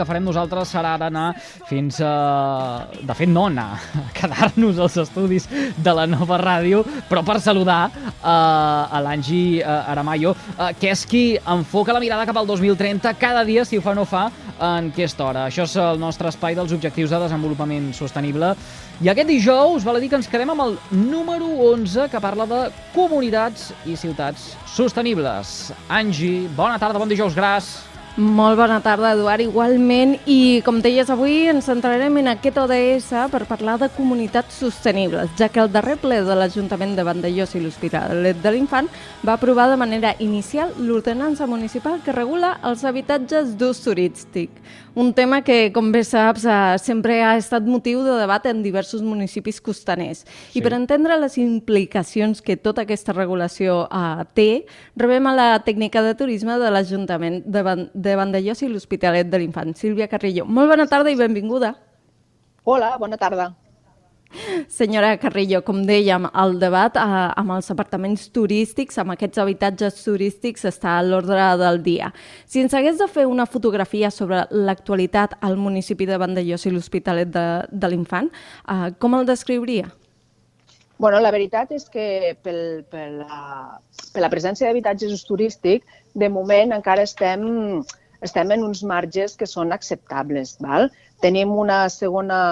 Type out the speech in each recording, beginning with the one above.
que farem nosaltres serà anar fins a... De fet, no anar, quedar-nos als estudis de la nova ràdio, però per saludar uh, a l'Angi uh, Aramayo, uh, que és qui enfoca la mirada cap al 2030 cada dia, si ho fa o no fa, en aquesta hora. Això és el nostre espai dels objectius de desenvolupament sostenible. I aquest dijous, val a dir que ens quedem amb el número 11, que parla de comunitats i ciutats sostenibles. Angi, bona tarda, bon dijous, gràcies. Molt bona tarda, Eduard. Igualment, i com deies, avui ens centrarem en aquest ODS per parlar de comunitats sostenibles, ja que el darrer ple de l'Ajuntament de Vandellós i l'Hospitalet de l'Infant va aprovar de manera inicial l'ordenança municipal que regula els habitatges d'ús turístic. Un tema que, com bé saps, eh, sempre ha estat motiu de debat en diversos municipis costaners. Sí. I per entendre les implicacions que tota aquesta regulació eh, té, rebem a la tècnica de turisme de l'Ajuntament de, Van de Vandellós i l'Hospitalet de l'Infant, Sílvia Carrillo. Molt bona tarda i benvinguda. Hola, bona tarda. Senyora Carrillo, com dèiem, el debat eh, amb els apartaments turístics, amb aquests habitatges turístics, està a l'ordre del dia. Si ens hagués de fer una fotografia sobre l'actualitat al municipi de Vandellós i l'Hospitalet de, de l'Infant, eh, com el descriuria? Bueno, la veritat és que pel, per, la, per la presència d'habitatges turístics, de moment encara estem, estem en uns marges que són acceptables. Val? Tenim una segona,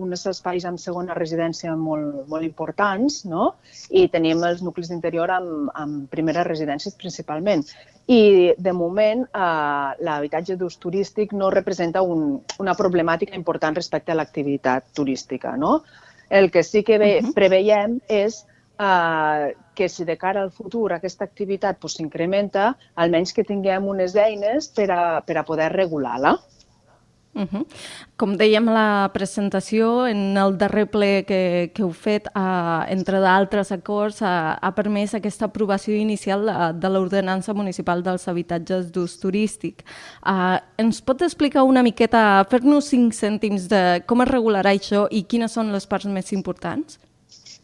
uns espais amb segona residència molt, molt importants no? i tenim els nuclis d'interior amb, amb primeres residències principalment. I, de moment, eh, l'habitatge d'ús turístic no representa un, una problemàtica important respecte a l'activitat turística. No? El que sí que ve, uh -huh. preveiem és eh, que si de cara al futur aquesta activitat s'incrementa, pues, almenys que tinguem unes eines per a, per a poder regular-la. Uh -huh. Com dèiem la presentació, en el darrer ple que, que heu fet, uh, entre d'altres acords, uh, ha permès aquesta aprovació inicial de, de l'ordenança municipal dels habitatges d'ús turístic. Uh, ens pot explicar una miqueta, fer-nos cinc cèntims de com es regularà això i quines són les parts més importants?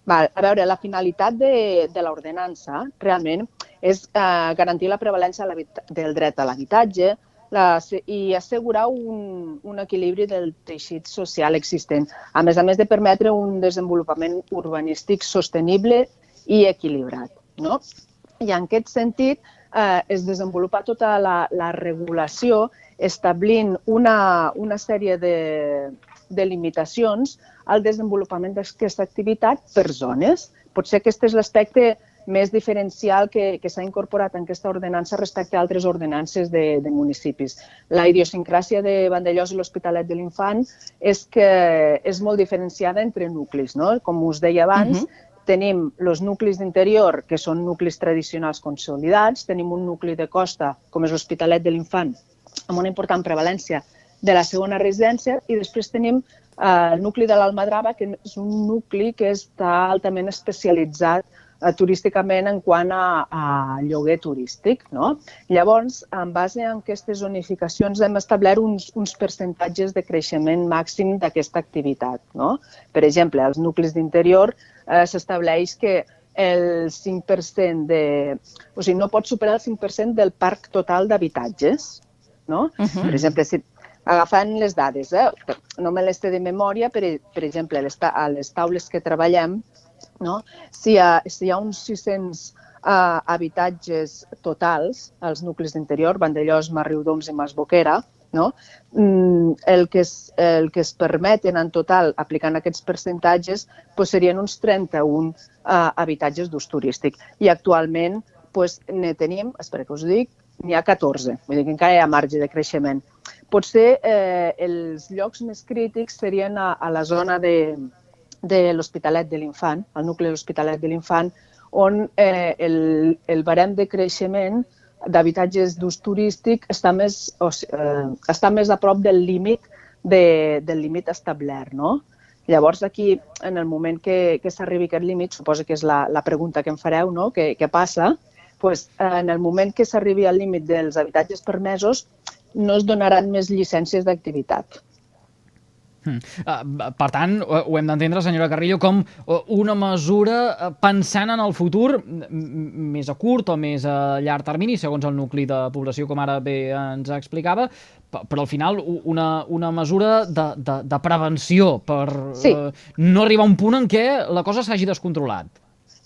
Val, a veure, la finalitat de, de l'ordenança realment és uh, garantir la prevalència del dret a l'habitatge, la, i assegurar un, un equilibri del teixit social existent, a més a més de permetre un desenvolupament urbanístic sostenible i equilibrat. No? I en aquest sentit eh, es desenvolupa tota la, la regulació establint una, una sèrie de, de limitacions al desenvolupament d'aquesta activitat per zones. Potser aquest és l'aspecte més diferencial que, que s'ha incorporat en aquesta ordenança respecte a altres ordenances de, de municipis. La idiosincràsia de Vandellós i l'Hospitalet de l'Infant és que és molt diferenciada entre nuclis. No? Com us deia abans, uh -huh. tenim els nuclis d'interior, que són nuclis tradicionals consolidats, tenim un nucli de costa, com és l'Hospitalet de l'Infant, amb una important prevalència de la segona residència, i després tenim eh, el nucli de l'Almadrava, que és un nucli que està altament especialitzat turísticament en quant a, a lloguer turístic. No? Llavors, en base a aquestes zonificacions hem establert uns, uns percentatges de creixement màxim d'aquesta activitat. No? Per exemple, als nuclis d'interior eh, s'estableix que el 5% de... O sigui, no pot superar el 5% del parc total d'habitatges. No? Uh -huh. Per exemple, si, agafant les dades, eh? no me les té de memòria, per, per exemple, a les taules que treballem, no? Si, hi ha, si hi ha uns 600 uh, eh, habitatges totals als nuclis d'interior, Vandellós, Marriudoms i Masboquera, no? Mm, el, que es, el que es permeten en total, aplicant aquests percentatges, pues serien uns 31 uh, eh, habitatges d'ús turístic. I actualment pues, ne tenim, espera que us dic, n'hi ha 14, vull dir que encara hi ha marge de creixement. Potser eh, els llocs més crítics serien a, a la zona de, de l'Hospitalet de l'Infant, el nucli de l'Hospitalet de l'Infant, on eh, el, el barem de creixement d'habitatges d'ús turístic està més, o, eh, està més a prop del límit de, del límit establert. No? Llavors, aquí, en el moment que, que s'arribi aquest límit, suposo que és la, la pregunta que em fareu, no? què, què passa? Pues, en el moment que s'arribi al límit dels habitatges permesos, no es donaran més llicències d'activitat. Mm. Uh, per tant, ho hem d'entendre, senyora Carrillo, com una mesura pensant en el futur més a curt o més a llarg termini, segons el nucli de població, com ara bé ens explicava, però al final una, una mesura de, de, de prevenció per sí. uh, no arribar a un punt en què la cosa s'hagi descontrolat.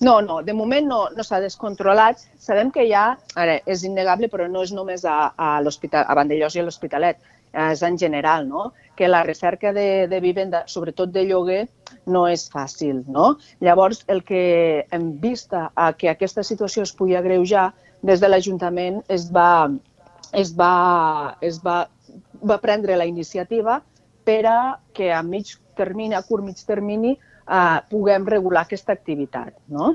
No, no, de moment no, no s'ha descontrolat. Sabem que ja, ara, és innegable, però no és només a, a l'Hospital, a Vandellós i a l'Hospitalet, és en general, no? que la recerca de, de vivenda, sobretot de lloguer, no és fàcil. No? Llavors, el que hem vist a que aquesta situació es pugui agreujar, des de l'Ajuntament es va, es va, es va, va prendre la iniciativa per a que a mig termini, a curt mig termini, eh, puguem regular aquesta activitat. No?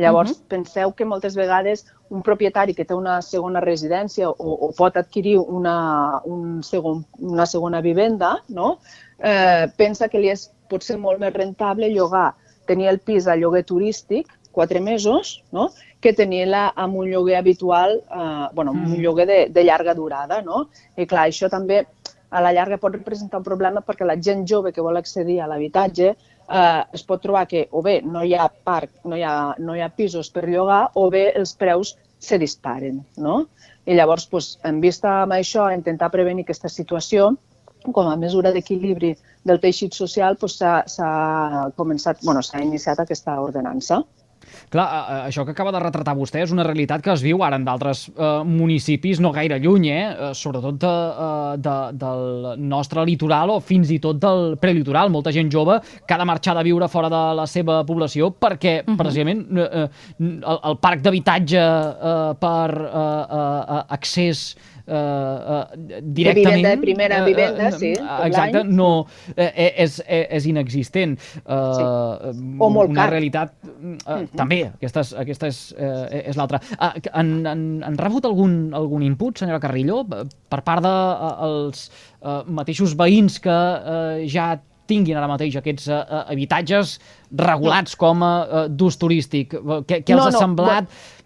Llavors, uh -huh. penseu que moltes vegades un propietari que té una segona residència o, o pot adquirir una, un segon, una segona vivenda, no? eh, pensa que li és potser molt més rentable llogar, tenir el pis a lloguer turístic quatre mesos, no? que tenir-la amb un lloguer habitual, eh, bueno, un mm. lloguer de, de llarga durada. No? I clar, això també a la llarga pot representar un problema perquè la gent jove que vol accedir a l'habitatge eh, es pot trobar que o bé no hi ha parc, no hi ha, no hi ha pisos per llogar, o bé els preus se disparen. No? I llavors, doncs, en vista amb això, intentar prevenir aquesta situació, com a mesura d'equilibri del teixit social, s'ha començat, bueno, s'ha iniciat aquesta ordenança. Clar, això que acaba de retratar vostè és una realitat que es viu ara en d'altres eh, municipis no gaire lluny, eh? eh sobretot de, eh, de, del nostre litoral o fins i tot del prelitoral. Molta gent jove que ha de marxar de viure fora de la seva població perquè, uh mhm. -huh. precisament, eh, el, el parc d'habitatge eh, per eh, eh, accés uh, uh, directament... De primera uh, vivenda, uh, sí. Exacte, no, eh, és, és inexistent. Uh, sí. O molt una car. realitat... Uh, uh -huh. També, aquesta és, aquesta és, uh, és l'altra. Uh, han, han, han rebut algun, algun input, senyora Carrillo, per part dels de, uh, mateixos veïns que uh, ja tinguin ara mateix aquests habitatges regulats com a d'ús turístic? Què, què els no, ha semblat? No,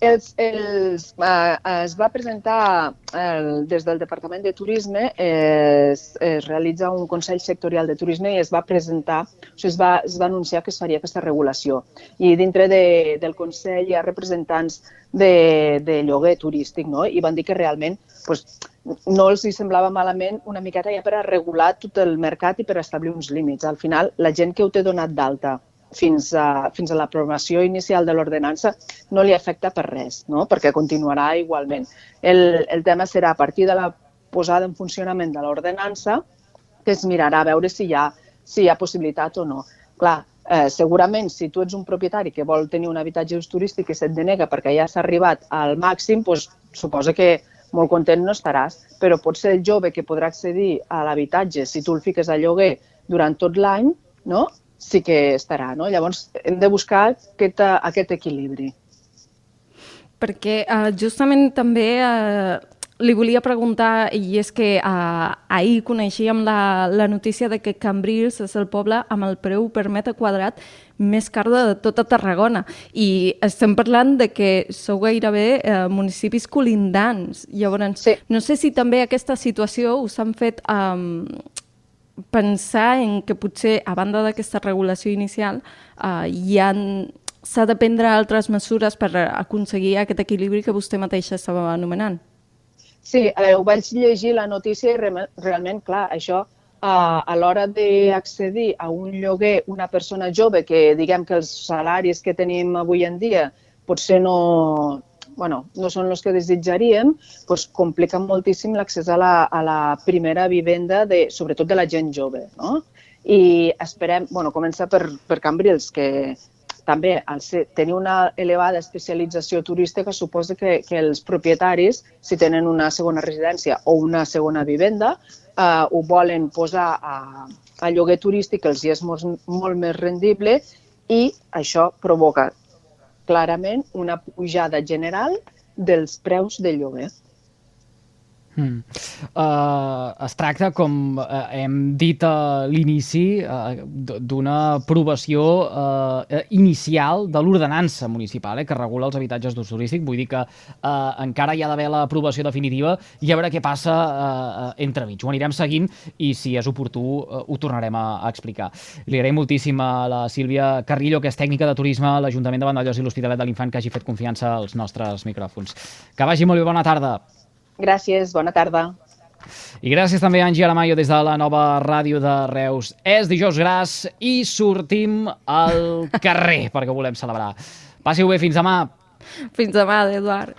els, els, eh, es va presentar el, des del Departament de Turisme, es, es realitza un Consell Sectorial de Turisme i es va presentar, o sigui, es, va, es va anunciar que es faria aquesta regulació. I dintre de, del Consell hi ha representants de, de lloguer turístic no? i van dir que realment pues, no els hi semblava malament una miqueta ja per a regular tot el mercat i per establir uns límits. Al final, la gent que ho té donat d'alta fins a, fins a l'aprovació inicial de l'ordenança no li afecta per res, no? perquè continuarà igualment. El, el tema serà a partir de la posada en funcionament de l'ordenança que es mirarà a veure si hi ha, si hi ha possibilitat o no. Clar, eh, segurament si tu ets un propietari que vol tenir un habitatge turístic i se't denega perquè ja s'ha arribat al màxim, doncs, suposa que molt content no estaràs, però pot ser el jove que podrà accedir a l'habitatge si tu el fiques a lloguer durant tot l'any, no? Sí que estarà. No? Llavors, hem de buscar aquest, aquest equilibri. Perquè uh, justament també uh, li volia preguntar, i és que uh, ahir coneixíem la, la notícia de que Cambrils és el poble amb el preu per metre quadrat més car de tota Tarragona. I estem parlant de que sou gairebé uh, municipis colindants. Llavors, sí. no sé si també aquesta situació us han fet um, pensar en que potser, a banda d'aquesta regulació inicial, eh, hi han s'ha de prendre altres mesures per aconseguir aquest equilibri que vostè mateixa estava anomenant. Sí, eh, ho vaig llegir la notícia i re realment, clar, això eh, a l'hora d'accedir a un lloguer, una persona jove que diguem que els salaris que tenim avui en dia potser no, bueno, no són els que desitjaríem, doncs compliquen moltíssim l'accés a, la, a la primera vivenda, de, sobretot de la gent jove. No? I esperem, bueno, comença per, per Cambrils, que també al ser, tenir una elevada especialització turística suposa que, que els propietaris, si tenen una segona residència o una segona vivenda, eh, ho volen posar a, a lloguer turístic, els hi és molt, molt més rendible i això provoca clarament una pujada general dels preus de lloguer. Mm. Uh, es tracta, com uh, hem dit a l'inici, uh, d'una aprovació uh, inicial de l'ordenança municipal eh, que regula els habitatges d'ús turístic. Vull dir que uh, encara hi ha d'haver l'aprovació definitiva i a veure què passa uh, entremig. Ho anirem seguint i, si és oportú, uh, ho tornarem a, a explicar. Li agraïm moltíssim a la Sílvia Carrillo, que és tècnica de turisme a l'Ajuntament de Vandellós i l'Hospitalet de l'Infant, que hagi fet confiança als nostres micròfons. Que vagi molt bé, bona tarda. Gràcies, bona tarda. I gràcies també a Angie Aramayo des de la nova ràdio de Reus. És dijous gras i sortim al carrer perquè volem celebrar. Passi-ho bé, fins demà. Fins demà, Eduard.